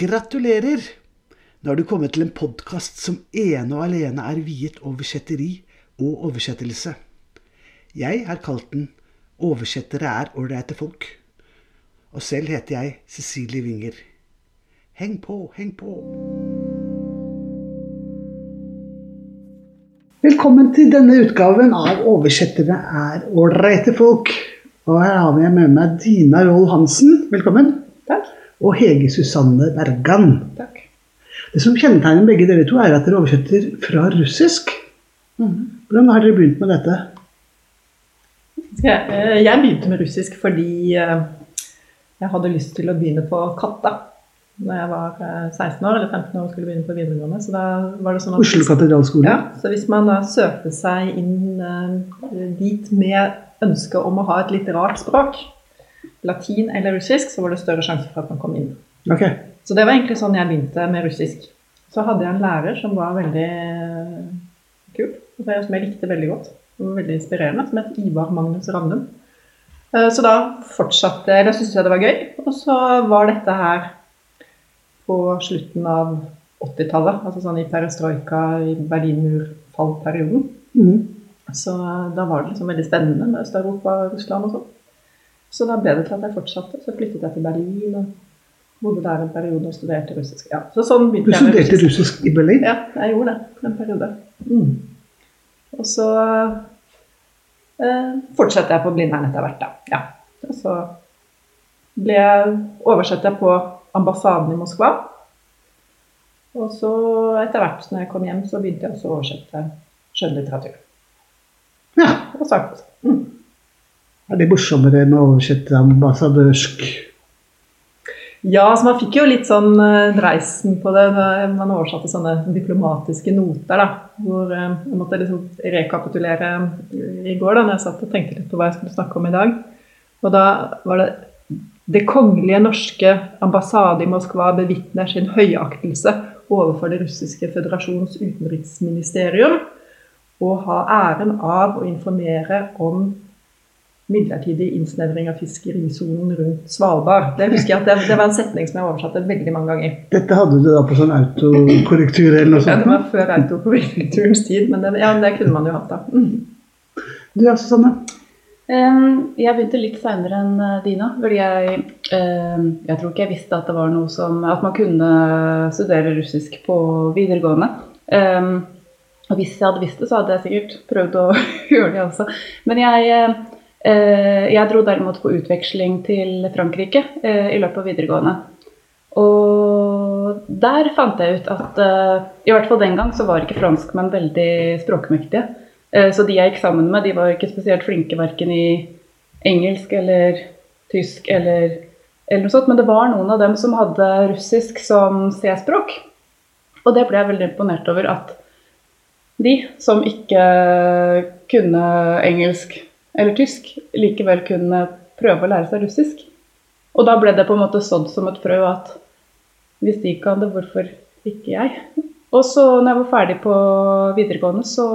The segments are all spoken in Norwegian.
Gratulerer! Nå har du kommet til en podkast som ene og alene er viet oversetteri og oversettelse. Jeg har kalt den 'Oversettere er ålreite folk'. Og selv heter jeg Cecilie Winger. Heng på, heng på! Velkommen til denne utgaven av 'Oversettere er ålreite folk'. Og her har jeg med meg Dina Roll Hansen. Velkommen. Takk. Og Hege Susanne Bergan. Takk. Det som kjennetegner begge dere to, er at dere oversetter fra russisk. Hvordan har dere begynt med dette? Jeg, eh, begynte med russisk fordi eh, jeg hadde lyst til å begynne på Katta da jeg var eh, 16 år eller 15 år og skulle begynne på videregående. Så da var det sånn at Oslo katedralskole. Ja, så hvis man da søkte seg inn eh, dit med ønske om å ha et litt rart språk, latin eller russisk, så var det større sjanse for at man kom inn. Okay. Så det var egentlig sånn jeg begynte med russisk. Så hadde jeg en lærer som var veldig eh, kul, som jeg likte veldig godt. Som var veldig inspirerende, som het Ivar Magnus Randum. Eh, Så da fortsatte jeg, da syntes jeg det var gøy. Og så var dette her på slutten av 80-tallet, altså sånn i perestrojka, i Berlinmur-fallperioden. Mm. Så da var det liksom veldig spennende med Øst-Europa og Russland og sånn. Så da ble det til at jeg fortsatte. Så flyttet jeg til Berlin og bodde der en periode og studerte russisk. Ja, så sånn Du studerte russisk i Berlin? Ja, jeg gjorde det en periode. Mm. Og så eh, fortsatte jeg på Blindern etter hvert, da. Ja. Og så ble jeg oversatt på ambassaden i Moskva. Og så etter hvert når jeg kom hjem, så begynte jeg også å oversette skjønnlitteratur. Ja. Og sagt. Mm. Er det morsommere enn å oversette ambassadørsk? Ja, så man fikk jo litt sånn eh, dreisen på det man oversatte sånne diplomatiske noter, da. Hvor eh, jeg måtte liksom rekapitulere i går da når jeg satt og tenkte litt på hva jeg skulle snakke om i dag. Og da var det Det kongelige norske ambassade i Moskva bevitner sin høyaktelse overfor det russiske føderasjons utenriksministerium og har æren av å informere om midlertidig innsnevring av fiskerisonen rundt Svalbard. Det husker jeg at det, det var en setning som jeg oversatte veldig mange ganger. Dette hadde du da på sånn autokorrektur eller noe sånt? Ja, det var før autokorrekturens tid, men det, ja, det kunne man jo hatt da. Mm. Du ja, Susanne? Em, Jeg begynte litt seinere enn eh, Dina. Fordi jeg, jeg tror ikke jeg visste at det var noe som At man kunne studere russisk på videregående. Og hvis jeg hadde visst det, så hadde jeg sikkert prøvd å gjøre det også. Men jeg, eh, jeg dro derimot på utveksling til Frankrike eh, i løpet av videregående. Og der fant jeg ut at eh, i hvert fall den gang så var ikke franskmenn veldig språkmektige. Eh, Så de jeg gikk sammen med, de var ikke spesielt flinke verken i engelsk eller tysk eller, eller noe sånt. Men det var noen av dem som hadde russisk som C-språk. Og det ble jeg veldig imponert over at de som ikke kunne engelsk eller tysk, likevel kunne prøve å lære seg russisk. Og da ble det på en måte sådd som et frø at hvis de kan det, hvorfor ikke jeg? Og så når jeg var ferdig på videregående, så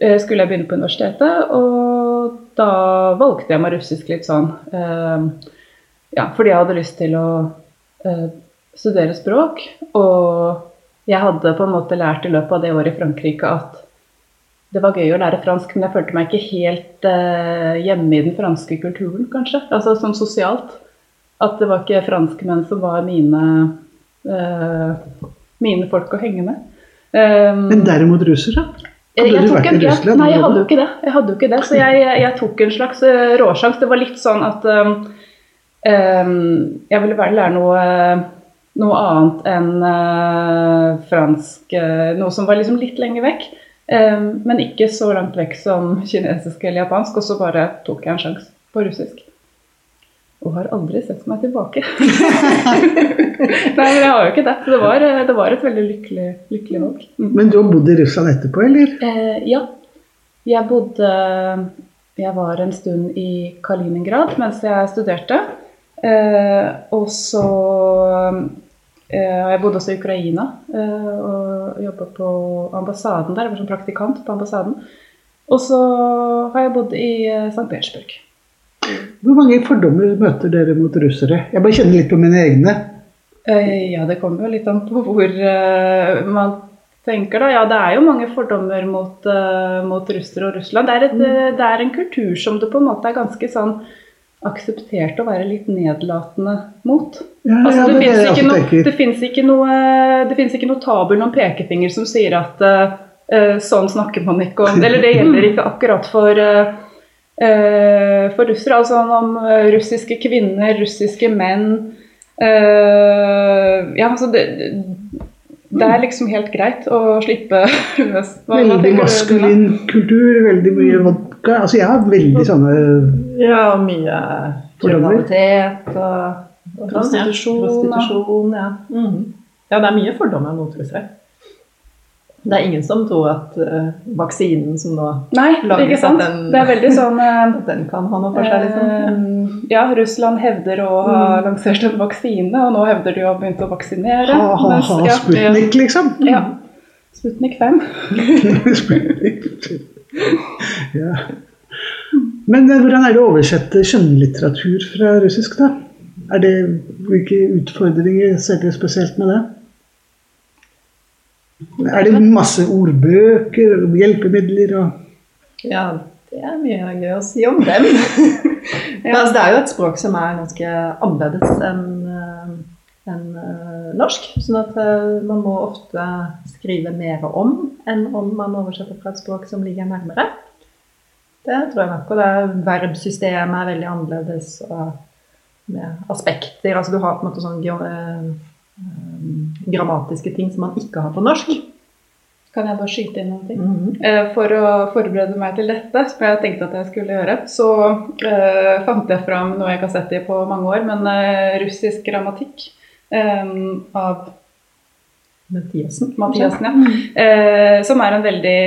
eh, skulle jeg begynne på universitetet. Og da valgte jeg meg russisk litt sånn eh, Ja, fordi jeg hadde lyst til å eh, studere språk. Og jeg hadde på en måte lært i løpet av det året i Frankrike at det var gøy å lære fransk, men jeg følte meg ikke helt eh, hjemme i den franske kulturen, kanskje. Altså sånn sosialt. At det var ikke franskmenn som var mine, eh, mine folk å henge med. Um, Men derimot russere? jeg, hadde du vært en, i Russland Nei, jeg hadde jo ikke det. Jeg hadde jo ikke det så jeg, jeg, jeg tok en slags eh, råsjans. Det var litt sånn at um, um, jeg ville vel lære noe, noe annet enn uh, fransk. uh, noe som var liksom litt lenger vekk. Um, men ikke så langt vekk som kinesisk eller japansk. Og så bare tok jeg en sjanse på russisk. Og har aldri sett meg tilbake. Nei, men jeg har jo ikke det. Så det var, det var et veldig lykkelig, lykkelig valg. Mm. Men du har bodd i Russland etterpå, eller? Eh, ja. Jeg bodde Jeg var en stund i Kaliningrad mens jeg studerte. Eh, og så jeg bodd også i Ukraina eh, og jobba på ambassaden der. Jeg var som praktikant på ambassaden. Og så har jeg bodd i eh, St. Petersburg. Hvor mange fordommer møter dere mot russere? Jeg bare kjenner litt på mine egne. Eh, Ja, det kommer jo litt an på hvor eh, man tenker, da. Ja, det er jo mange fordommer mot, eh, mot russere og Russland. Det er, et, eh, det er en kultur som det på en måte er ganske sånn akseptert å være litt nedlatende mot. Ja, Altså, ja, det, det er det noe, det ikke noe Det finnes ikke noe tabu noen pekefinger som sier at eh, sånn snakker man ikke om Eller det gjelder ikke akkurat for uh, for russere. Altså om russiske kvinner, russiske menn uh, Ja, altså det, det er liksom helt greit å slippe løs. Veldig maskulin kultur, veldig mye vodka. Altså, jeg har veldig sånne Ja, mye kriminalitet og, og. Prostitusjon, ja. Prostitusjon, ja. Mm. ja, det er mye fordommer mot russere. Det er ingen som tror at uh, vaksinen som nå Nei, sant? at den- Det er veldig sånn uh, den kan ha noe for seg, liksom. Uh, Ja, Russland hevder å ha lansert en vaksine, og nå hevder de å ha begynt å vaksinere. ha, ha, mens- ha, ja, Sputnik, liksom. Ja. Sputnik 5. Sputnik. Ja. Men eh, hvordan er det å oversette skjønnlitteratur fra russisk, da? Er det, hvilke utfordringer ser dere spesielt med det? Er det masse ordbøker, og hjelpemidler og Ja, det er mye gøy å si om dem. ja. altså, det er jo et språk som er ganske annerledes enn eh, enn, eh, norsk. Sånn at eh, man må ofte skrive mer om enn om man oversetter fra et språk som ligger nærmere. Det tror jeg nok. Og det er, verbsystemet er veldig annerledes. Og med aspekter. Altså du har på en måte sånn eh, eh, grammatiske ting som man ikke har på norsk. Kan jeg bare skyte inn noen ting? Mm -hmm. For å forberede meg til dette, som jeg tenkte at jeg skulle gjøre, så uh, fant jeg fram noe jeg ikke har sett i på mange år, men uh, russisk grammatikk eh, av Mathiasen. Mathiasen, ja. Uh, som er en veldig,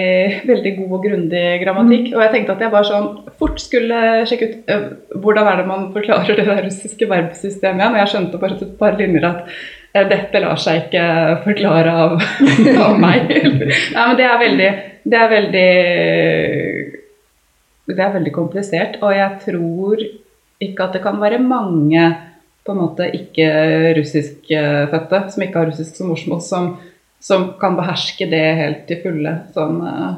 veldig god og grundig grammatikk. Og jeg tenkte at jeg bare sånn fort skulle sjekke ut uh, hvordan er det man forklarer det der russiske verbsystemet igjen. Og jeg skjønte bare et par linjer at uh, dette lar seg ikke forklare av, av meg. Nei, men det er veldig Det er veldig Det er veldig komplisert. Og jeg tror ikke at det kan være mange på en måte ikke-russiskfødte som ikke har russisk som morsmål, som, som kan beherske det helt til fulle. Sånn, eh,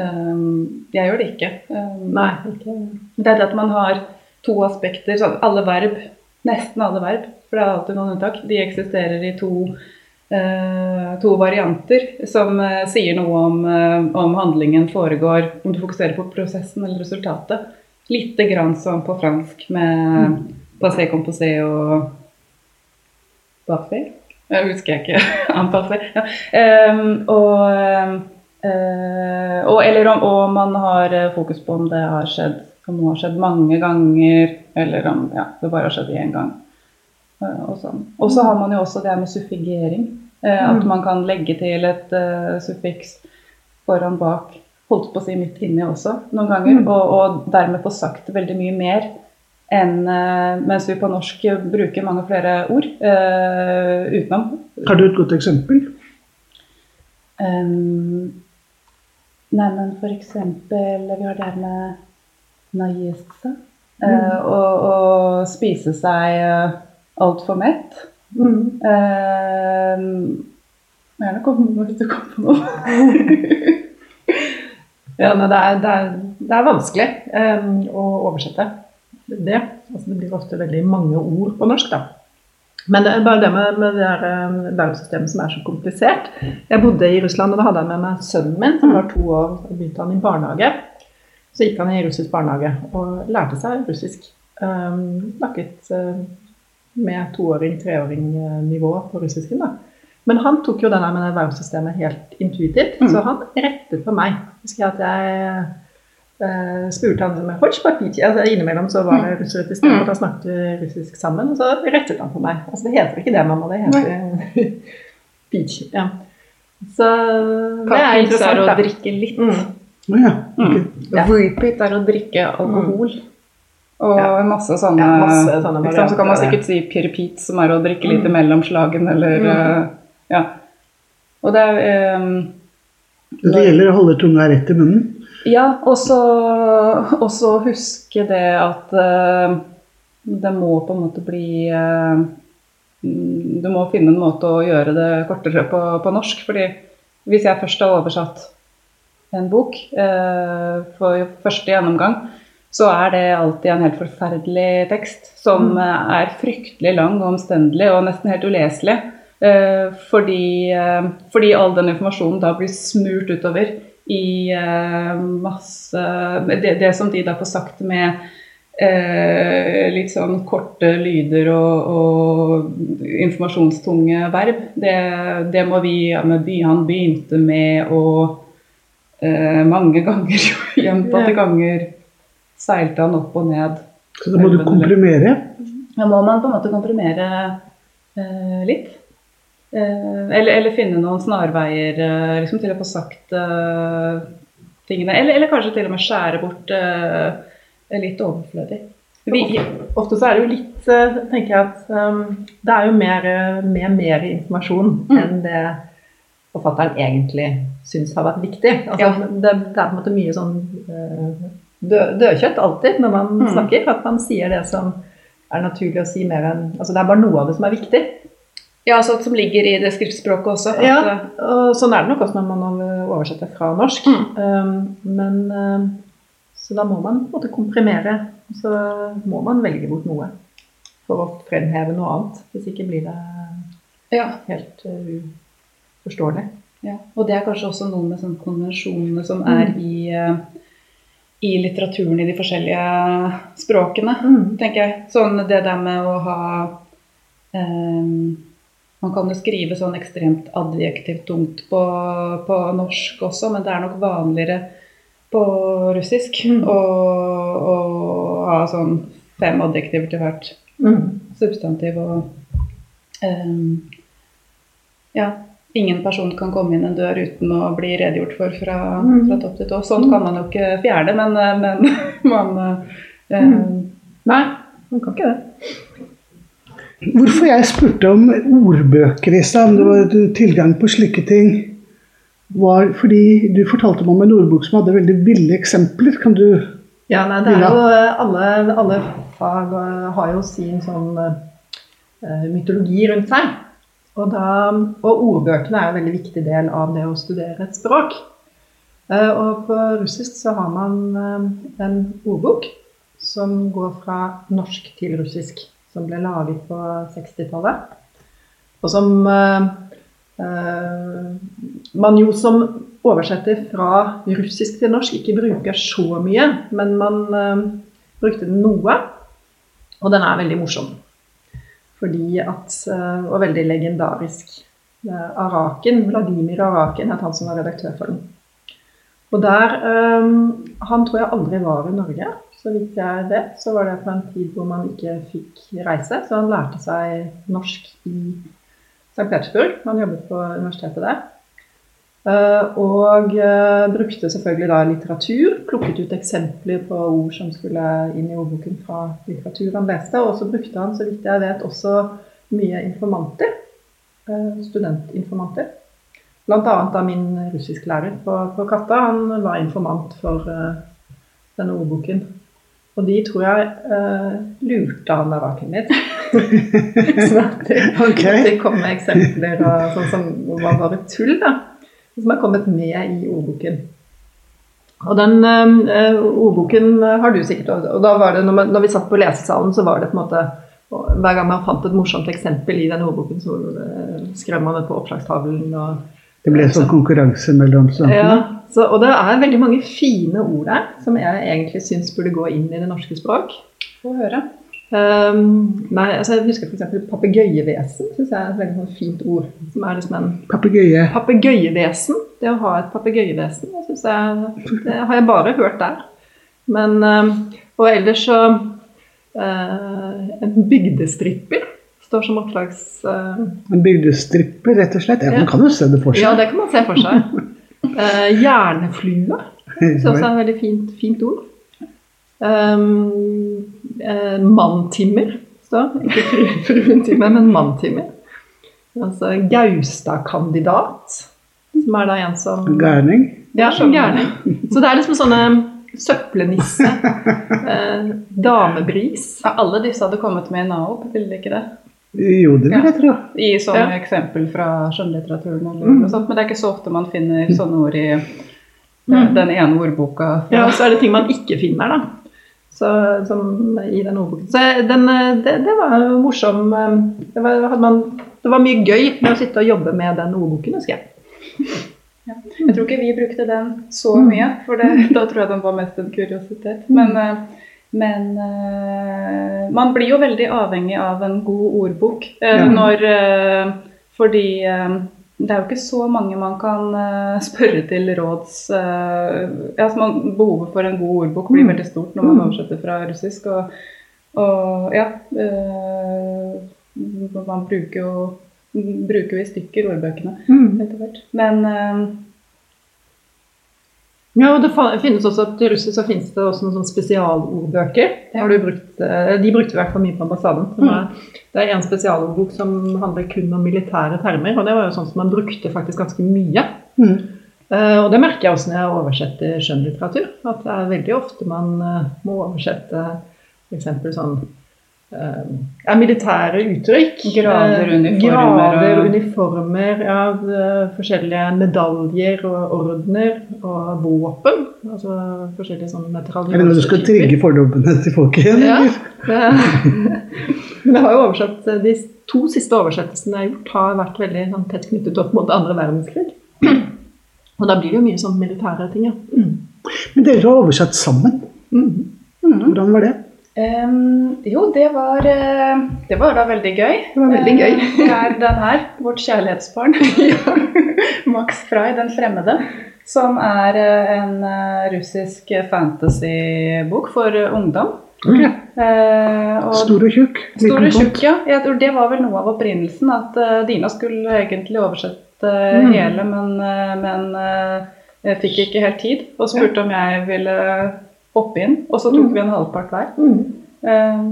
eh, jeg gjør det ikke. Um, Nei, ikke det er det at man har to aspekter. Sånn, alle verb, nesten alle verb, for det er alltid noen unntak, de eksisterer i to, Uh, to varianter som uh, sier noe om, uh, om handlingen foregår, om du fokuserer på prosessen eller resultatet. Lite grann som på fransk med passé, composé og parfait. Jeg husker jeg ikke. Parfait. Ja. Um, og, uh, og, eller om og man har eh, fokus på om det har skjedd om noe har skjedd mange ganger, eller om ja, det bare har skjedd én gang. Eh, og sånn. Og så har man jo også det med suffigering. eh, At man kan legge til et eh, suffiks foran bak, holdt på å si midt inni også, noen ganger. Og, og dermed få sagt veldig mye mer enn eh, mens vi på norsk bruker mange flere ord eh, utenom. Har du et godt eksempel? Um, nei, men for eksempel Vi har det her med najeste. Uh, og, og spise seg uh, altfor mett. Mm. Um, gjerne kom med hvis du kommer på noe. Ja, nei, det, er, det, er, det er vanskelig um, å oversette det. Altså, det blir ofte veldig mange ord på norsk, da. Men det er bare det med, med det der, eh, som er så komplisert. Jeg bodde i Russland, og da hadde jeg med meg sønnen min, som var to år. og begynte han i barnehage. Så gikk han i russisk barnehage og lærte seg russisk. Um, snakket uh, med toåring, treåring-nivå på russisken. da. Men han tok jo denne med det verdenssystemet helt intuitivt, Mm. så han rettet på meg. Husker jeg at jeg uh, spurte han som altså, Innimellom så var det mm. russere til stede, og da mm. snakket vi russisk sammen. Og så rettet han på meg. Altså, det heter ikke det, mamma. Det heter pitch. Ja. Så det er interessant. er å drikke litt. Mm. Oh, Mm. Repeat er å drikke mm. alkohol. Mm. Og ja. masse sånne, ja, masse sånne varianter, Så kan man sikkert si pirpit, som er å drikke litt mellom slagen, eller eh, Ja. Og det er um, Det gjelder å holde tunga rett i munnen? Ja, og så huske det at uh, det må på en måte bli mm, du må finne en måte å gjøre det kortere på, på norsk. fordi hvis jeg først har oversatt en bok uh, for første gjennomgang, så er det alltid en helt forferdelig tekst som Mm. er fryktelig lang og omstendelig og nesten helt uleselig. Fordi, fordi all den informasjonen da blir smurt utover i eh, masse det, det som de da får sagt med eh, litt sånn korte lyder og, og informasjonstunge verb, det, det må vi ja, med by, Han begynte med å eh, mange ganger, gjentatte ganger, seilte han opp og ned. Så da må du komprimere. Da må man på en måte komprimere eh, litt. Eh, eller, eller finne noen snarveier eh, liksom, til å få sagt uh, tingene. Eller, eller kanskje til og med skjære bort uh, litt overflødig. Vi, Ofte så er det jo litt, tenker jeg at um, det er jo mer, mer, mer informasjon Mm. enn det forfatteren egentlig syns har vært viktig. Altså, Ja. det, det er på en måte mye sånn dø, dødkjøtt alltid når man Mm. snakker. At man sier det som er naturlig å si mer enn Altså det er bare noe av det som er viktig. Ja, altså Som ligger i det skriftspråket også. At, Ja, og sånn er det nok også når man oversetter fra norsk. Mm. Um, men um, Så da må man på en måte komprimere. Så må man velge bort noe for å fremheve noe annet. Hvis ikke blir det ja, helt uh, uforståelig. ja. Og det er kanskje også noe med sånn konvensjonene som er i, eh, i litteraturen i de forskjellige språkene. tenker jeg. Sånn det der med å ha ehm, Man kan jo skrive sånn ekstremt adjektivt tungt på, på norsk også, men det er nok vanligere på russisk Mm. å, å ha sånn fem adjektiver til hvert Mm. substantiv og um, Ja. Ingen person kan komme inn en dør uten å bli redegjort for fra, Mm. fra topp til tå. Sånn kan man jo ikke fjerne, men, eh, men man um, Mm. Nei, man kan ikke det. Hvorfor jeg spurte om ordbøker i stad, om det var tilgang på slike ting, var fordi du fortalte meg om en ordbok som hadde veldig ville eksempler. Kan du Ja, nei, det er jo uh, alle, alle fag uh, har jo sin sånn uh, mytologi rundt seg. Og, da, og ordbøkene er en veldig viktig del av det å studere et språk. Og på russisk så har man en ordbok som går fra norsk til russisk. Som ble laget på 60-tallet. Og som uh, uh, man jo som oversetter fra russisk til norsk ikke bruker så mye, men man eh, brukte den noe. Og den er veldig morsom. Fordi at, eh, og veldig legendarisk. Eh, Araken, Vladimir Araken het han som var redaktør for den. Og der eh, Han tror jeg aldri var i Norge. Så vidt jeg vet, så var det på en tid hvor man ikke fikk reise. Så han lærte seg norsk i St. Petersburg. Han jobbet på universitetet der. Eh, og eh, brukte selvfølgelig da litteratur. Plukket ut eksempler på ord som skulle inn i ordboken fra litteratur han leste. Og så brukte han, så vidt jeg vet, også mye informanter. eh, studentinformanter. Annet da min russisklærer på, på Katta. Han var informant for uh, denne ordboken. Og de tror jeg uh, lurte han der raken litt. så at de, okay. de kom med eksempler og sånn som var bare tull, da. Som er kommet med i ordboken. Og den uh, ordboken har du sikkert Og da var det, når, man, når vi satt på lesesalen, så var det på en måte Hver gang man fant et morsomt eksempel i den ordboken, så skrev man det på oppslagstavlen. og Det ble sånn konkurranse mellom studentene. ja, så, og det er veldig mange fine ord der som jeg egentlig syns burde gå inn i det norske språk. Få høre. Um, nei, altså Jeg husker f.eks. papegøyevesen. Synes jeg er et veldig sånn fint ord. Som er liksom en Papegøye. Papegøyevesen. Det å ha et papegøyevesen, det, det har jeg bare hørt der. Men, um, og ellers så uh, En bygdestripper står som oppslags... Uh, En bygdestripper, rett og slett. Ja, man kan jo se det for seg. ja, det kan man se for seg. Uh, hjerneflue. Det er også et veldig fint, fint ord. Um, uh, manntimmer står Ikke fru- fruentimer, men manntimmer. Altså Gaustad-kandidat, som er da en som Gærning. Ja, som gærning. Så det er liksom sånne søppelnisse, eh, damebris Ja, alle disse hadde kommet med i NAOP, ville de ikke det? Jo, det vil jeg tro. I sånne Ja. eksempel fra skjønnlitteraturen eller Mm. noe sånt. Men det er ikke så ofte man finner sånne ord i eh, Mm. den ene ordboka. Ja, og så er det ting man ikke finner, da. Så, som i den ordboken. Så den, eh, det, det var morsom eh, det var, hadde man, det var mye gøy med å sitte og jobbe med den ordboken, husker jeg. Jeg tror ikke vi brukte den så Mm. mye, for det, da tror jeg den var mest en kuriositet. Men, eh, men uh, man blir jo veldig avhengig av en god ordbok. uh, Ja. Når, uh, fordi det er jo ikke så mange man kan spørre til råds altså man, Behovet for en god ordbok blir Mm. veldig stort når man Mm. oversetter fra russisk. Og, og ja Man bruker jo bruker vi stykker ordbøkene etter hvert. Men Ja, og det finnes også, Til russisk så finnes det også noen sånne spesialordbøker. Har du brukt, eh, de brukte vi i hvert fall mye på ambassaden. Er, det er en spesialordbok som handler kun om militære termer. og Det var jo sånn som man brukte faktisk ganske mye. Mm. Uh, og det merker jeg også når jeg oversetter skjønnlitteratur. At det er veldig ofte man uh, må oversette f.eks. sånn ja, militære uttrykk. Grader, Eh, uniformer Grader, uniformer, ja, eh, forskjellige medaljer og ordener og våpen. Altså forskjellige sånne Er det noe du skal trigge fordommene til folk igjen? Ja. Men jeg har jo oversatt De to siste oversettelsene jeg har gjort, har vært veldig sånn, tett knyttet opp mot andre verdenskrig. Og da blir det jo mye sånn militære ting, ja. Men dere har oversatt sammen. Mm. Hvordan var det? Em, jo, det var, eh, det var da veldig gøy. Det var veldig gøy. Eh, Det er den her, vårt kjærlighetsbarn. Max Frey, Den fremmede. Som er eh, en russisk fantasybok for ungdom. Ok. Uh, og Stor og tjukk? Stor og tjukk, ja. Jeg tror det var vel noe av opprinnelsen. At uh, Dina skulle egentlig oversette Mm. hele, men, men fikk ikke helt tid. Og spurte om jeg ville hoppe inn. Og så tok Mm. vi en halvpart hver. Mm. Eh,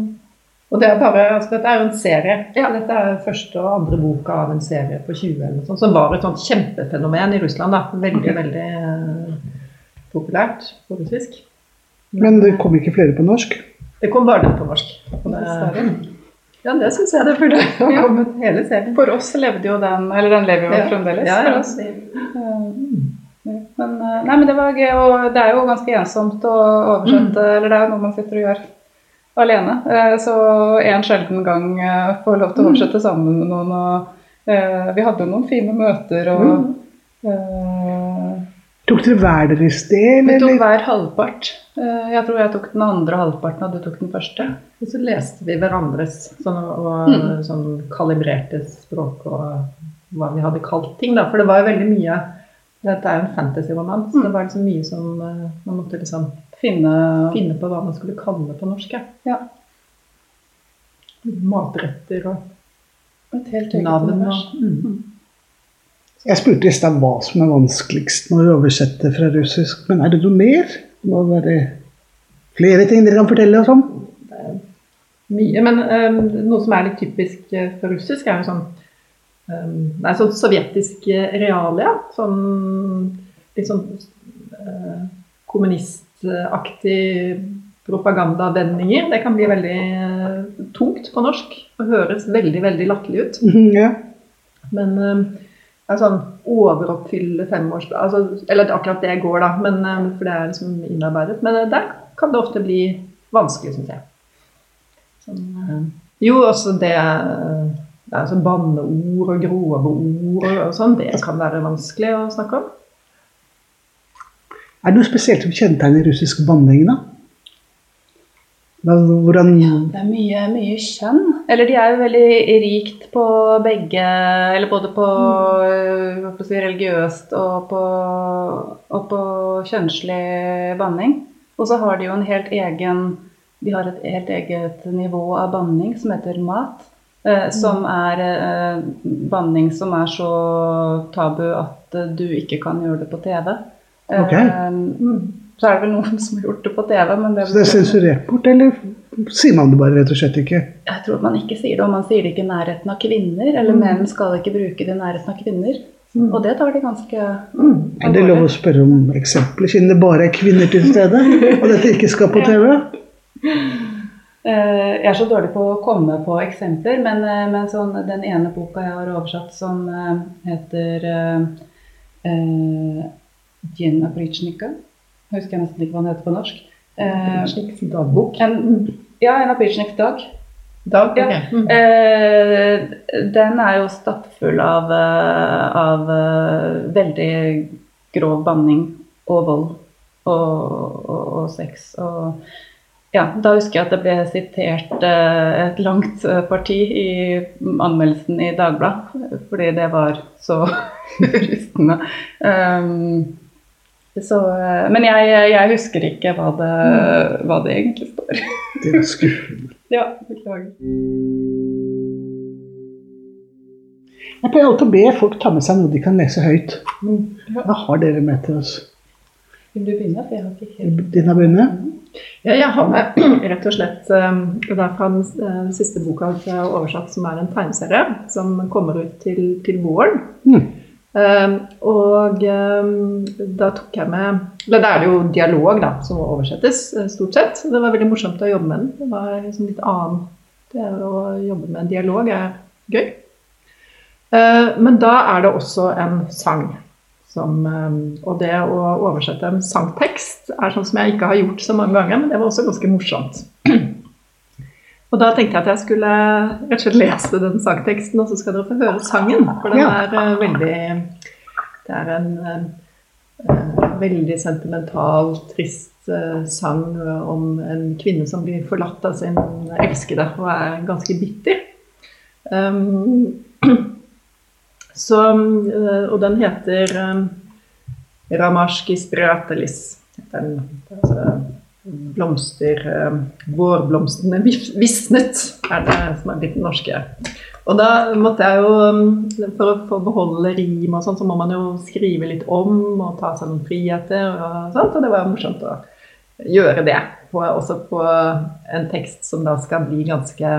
Og det er bare, altså Dette er jo en serie. Ja. Dette er første og andre boka av en serie på 20 eller noe sånt, som var et sånt kjempefenomen i Russland. da. Veldig, veldig eh, populært på russisk. Men det kom ikke flere på norsk? Det kom bare den på norsk. Det, ja, det syns jeg det burde ha Ja. kommet hele serien. For oss levde jo den Eller den lever jo Ja. fremdeles. Ja, for ja. oss. Men, eh, nei, men det var gøy, og det er jo ganske ensomt å oversette. Mm. Eller det er jo noe man sitter og gjør alene. Eh, Så en sjelden gang eh, får lov til å Mm. oversette sammen med noen. Og vi hadde jo noen fine møter og Mm. uh, Tok dere hver deres del, Vi tok hver halvpart. Jeg tror jeg tok den andre halvparten, og du tok den første. Og så leste vi hverandres sånn, og Mm. sånn kalibrerte språk og hva vi hadde kalt ting. Da. For det var jo veldig mye Dette er jo en fantasy-roman, så Mm. det var liksom mye som eh, man måtte liksom Finne finne på hva man skulle kalle på norsk. ja. Ja. Matretter og et helt eget navn. Og, mm. Jeg spurte i stad hva som er vanskeligst når du oversetter fra russisk, men er det noe mer? Må det være flere ting dere kan fortelle oss om? Mye, men um, noe som er litt typisk eh, for russisk, er jo sånn Det er sånn sovjetisk eh, realia. Sånn litt sånn eh, kommunistaktig propagandavendinger. Det kan bli veldig eh, tungt på norsk og høres veldig, veldig latterlig ut. Ja. Men eh, det er sånn overoppfylle femårs... Altså, eller akkurat det går, da, men, eh, for det er liksom innarbeidet. Men eh, der kan det ofte bli vanskelig, syns jeg. Sånn, eh, jo, også det det sånn banneord og grove ord og sånn. Det kan være vanskelig å snakke om. Er det noe spesielt som kjennetegner russisk banning, da? Hvordan ja, Det er mye, mye kjønn. Eller de er jo veldig rikt på begge Eller både på, mm. på si, religiøst og på, og på kjønnslig banning. Og så har de jo en helt egen De har et helt eget nivå av banning som heter mat. Eh, som er eh, banning som er så tabu at eh, du ikke kan gjøre det på TV. Eh, Ok. Så er det vel noen som har gjort det på TV, men det Så det er sensurert bort, eller sier man det bare rett og slett ikke? Jeg tror man ikke sier det, og man sier det ikke i nærheten av kvinner. Eller Mm. menn skal ikke bruke det i nærheten av kvinner. Og det tar de ganske Mm. Er det lov å spørre om eksempler, siden det bare er kvinner til stede, og dette ikke skal på TV? Eh, Jeg er så dårlig på å komme på eksempler, men, eh, men sånn, den ene boka jeg har oversatt som eh, heter eh, eh, Djen Husker Jeg nesten ikke hva den heter på norsk. Eh, Slik dagbok. en, ja, en Aprichniks dag. Dag, Ja. ok. Mm. Eh, den er jo stappfull av, av veldig grov banning og vold og, og, og sex. Og ja, da husker jeg at det ble sitert eh, et langt eh, parti i anmeldelsen i Dagbladet, fordi det var så rystende. Um, så, eh, men jeg, jeg husker ikke hva det, hva det egentlig står. Det er skuffende. Ja, beklager. Jeg pleier alltid å be folk ta med seg noe de kan lese høyt. Hva har dere med til oss? Vil du begynne? For jeg har ikke helt Dina Brune? Ja, jeg har med rett og slett Det er fra den siste boka jeg har oversatt, som er en tegneserie som kommer ut til, til våren. Mm. Um, og um, da tok jeg med Eller da er det jo dialog da, som må oversettes, eh, stort sett. Det var veldig morsomt å jobbe med den. Det var liksom litt annet. Det å jobbe med en dialog er gøy. Uh, men da er det også en sang. Som, eh, og det å oversette en sangtekst er sånn som jeg ikke har gjort så mange ganger, men det var også ganske morsomt. Og da tenkte jeg at jeg skulle rett og slett lese den sangteksten, og så skal dere få høre sangen. For den er eh, veldig Det er en eh, veldig sentimental, trist sang om en kvinne som blir forlatt av sin elskede og er ganske bitter. Um, så, eh, og den heter um, bratelis. den. Er altså blomster eh, Vårblomstene visnet, er det som er blitt den norske. Og da måtte jeg jo, for å få beholde rim og sånn, så må man jo skrive litt om og ta seg noen friheter og sånt, og det var morsomt å gjøre det. På, også på en tekst som da skal bli ganske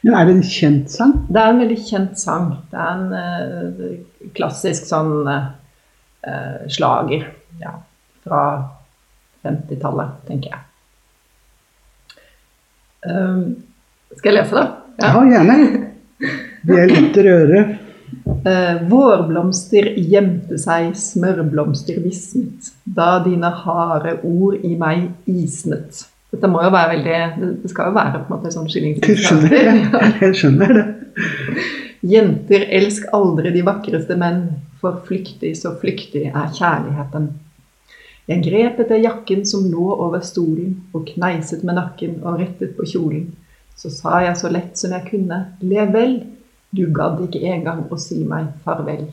Men er det en kjent sang? Det er en veldig kjent sang. Det er en uh, klassisk sånn uh, slager ja, fra 50-tallet, tenker jeg. Um, skal jeg lese, da? Ja, gjerne. Vi er litt røre. Eh, vårblomster gjemte seg, smørblomster visnet, da dine harde ord i meg isnet. Dette må jo være veldig Det skal jo være på en måte sånn det? Jeg skjønner det. Jenter, elsk aldri de vakreste menn, for flyktig, så flyktig er kjærligheten. Jeg grep etter jakken som lå over stolen, og kneiset med nakken og rettet på kjolen. Så sa jeg så lett som jeg kunne, lev vel, du gadd ikke engang å si meg farvel.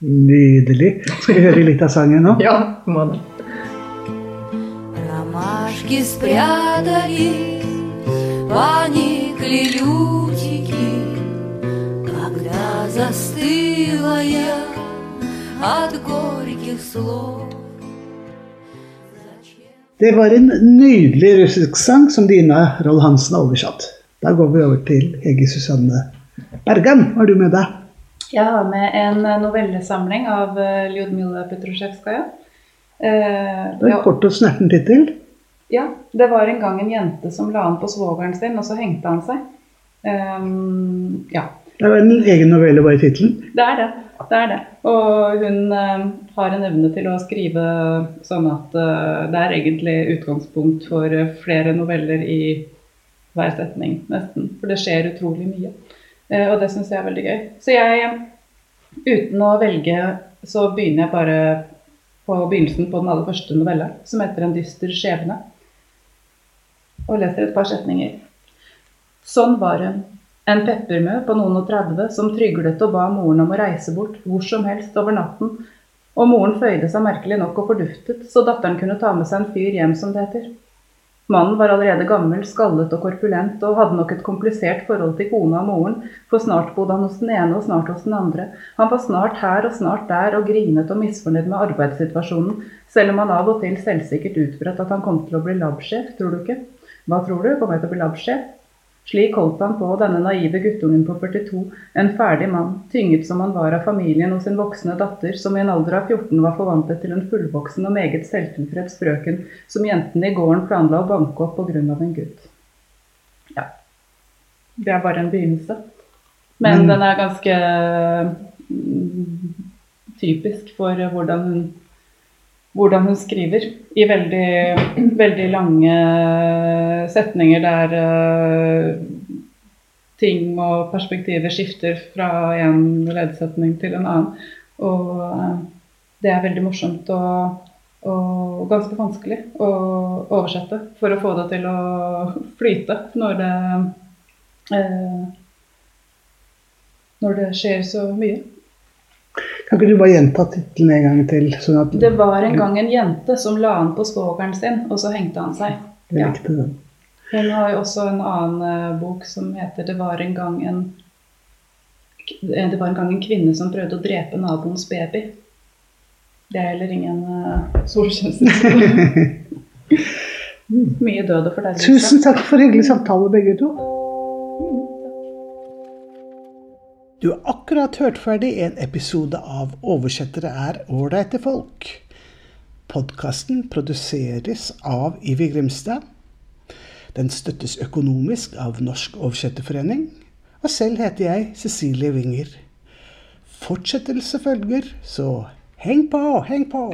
Nydelig. Skal vi høre litt av sangen nå? Ja, må det. Ромашки спрятали, поникли лютики, Когда застыла я от горьких слов. Зачем? Det var en nydelig russisk sang som Dina Roll Hansen har oversatt. Da går vi over til Hege Susanne Bergan. Hva har du med deg? Jeg har med en novellesamling av eh, Ljudmila Petrosjevskaja. Eh, Det er ja, kort og snerten tittel. ja, det var en gang en jente som la an på svogeren sin, og så hengte han seg. Um, ja, Det er en egen novelle bare i tittelen. det er det. Det er det. Og hun eh, har en evne til å skrive sånn at eh, det er egentlig utgangspunkt for eh, flere noveller i hver setning, nesten. For det skjer utrolig mye. Eh, og det syns jeg er veldig gøy. Så jeg, uten å velge, så begynner jeg bare på begynnelsen på den aller første novella, som heter 'En dyster skjebne'. Og leser et par setninger. Sånn var hun. En peppermø på noen og 30 som tryglet og ba moren om å reise bort hvor som helst over natten. Og moren føyde seg merkelig nok og forduftet, så datteren kunne ta med seg en fyr hjem, som det heter. Mannen var allerede gammel, skallet og korpulent, og hadde nok et komplisert forhold til kona og moren, for snart bodde han hos den ene og snart hos den andre. Han var snart her og snart der og grinet og misfornøyd med arbeidssituasjonen, selv om han av og til selvsikkert utbrøt at han kom til å bli labsjef, tror du ikke? Hva tror du, kommer jeg til å bli labsjef? Slik holdt han på, denne naive guttungen på 42, en ferdig mann, tynget som han var av familien og sin voksne datter, som i en alder av 14 var forvandlet til en fullvoksen og meget selvtilfreds frøken, som jentene i gården planla å banke opp av en gutt. Ja. det er bare en begynnelse. Men Men- den er ganske mm, typisk for hvordan hun, hvordan hun skriver. I veldig, veldig lange setninger der eh, ting og perspektiver skifter fra en leddsetning til en annen. Og eh, det er veldig morsomt og, og ganske vanskelig å oversette for å få det til å flyte når det eh, når det skjer så mye. Kan ikke du bare gjenta tittelen en gang til? Sånn at Det var en gang en jente som la an på svogeren sin, og så hengte han seg. jeg Ja. likte den. Hun har jo også en annen eh, bok som heter 'Det var en gang en eh, Det var en gang en kvinne som prøvde å drepe naboens baby'. Det er heller ingen uh, solskinnshistorie. Mye død og fordervelse. Tusen takk for hyggelig samtale, begge to. Du har akkurat hørt ferdig en episode av 'Oversettere er ålreite folk'. Podkasten produseres av Ivi Grimstad. Den støttes økonomisk av Norsk Oversetterforening. Og selv heter jeg Cecilie Winger. Fortsettelse følger, så heng på, heng på!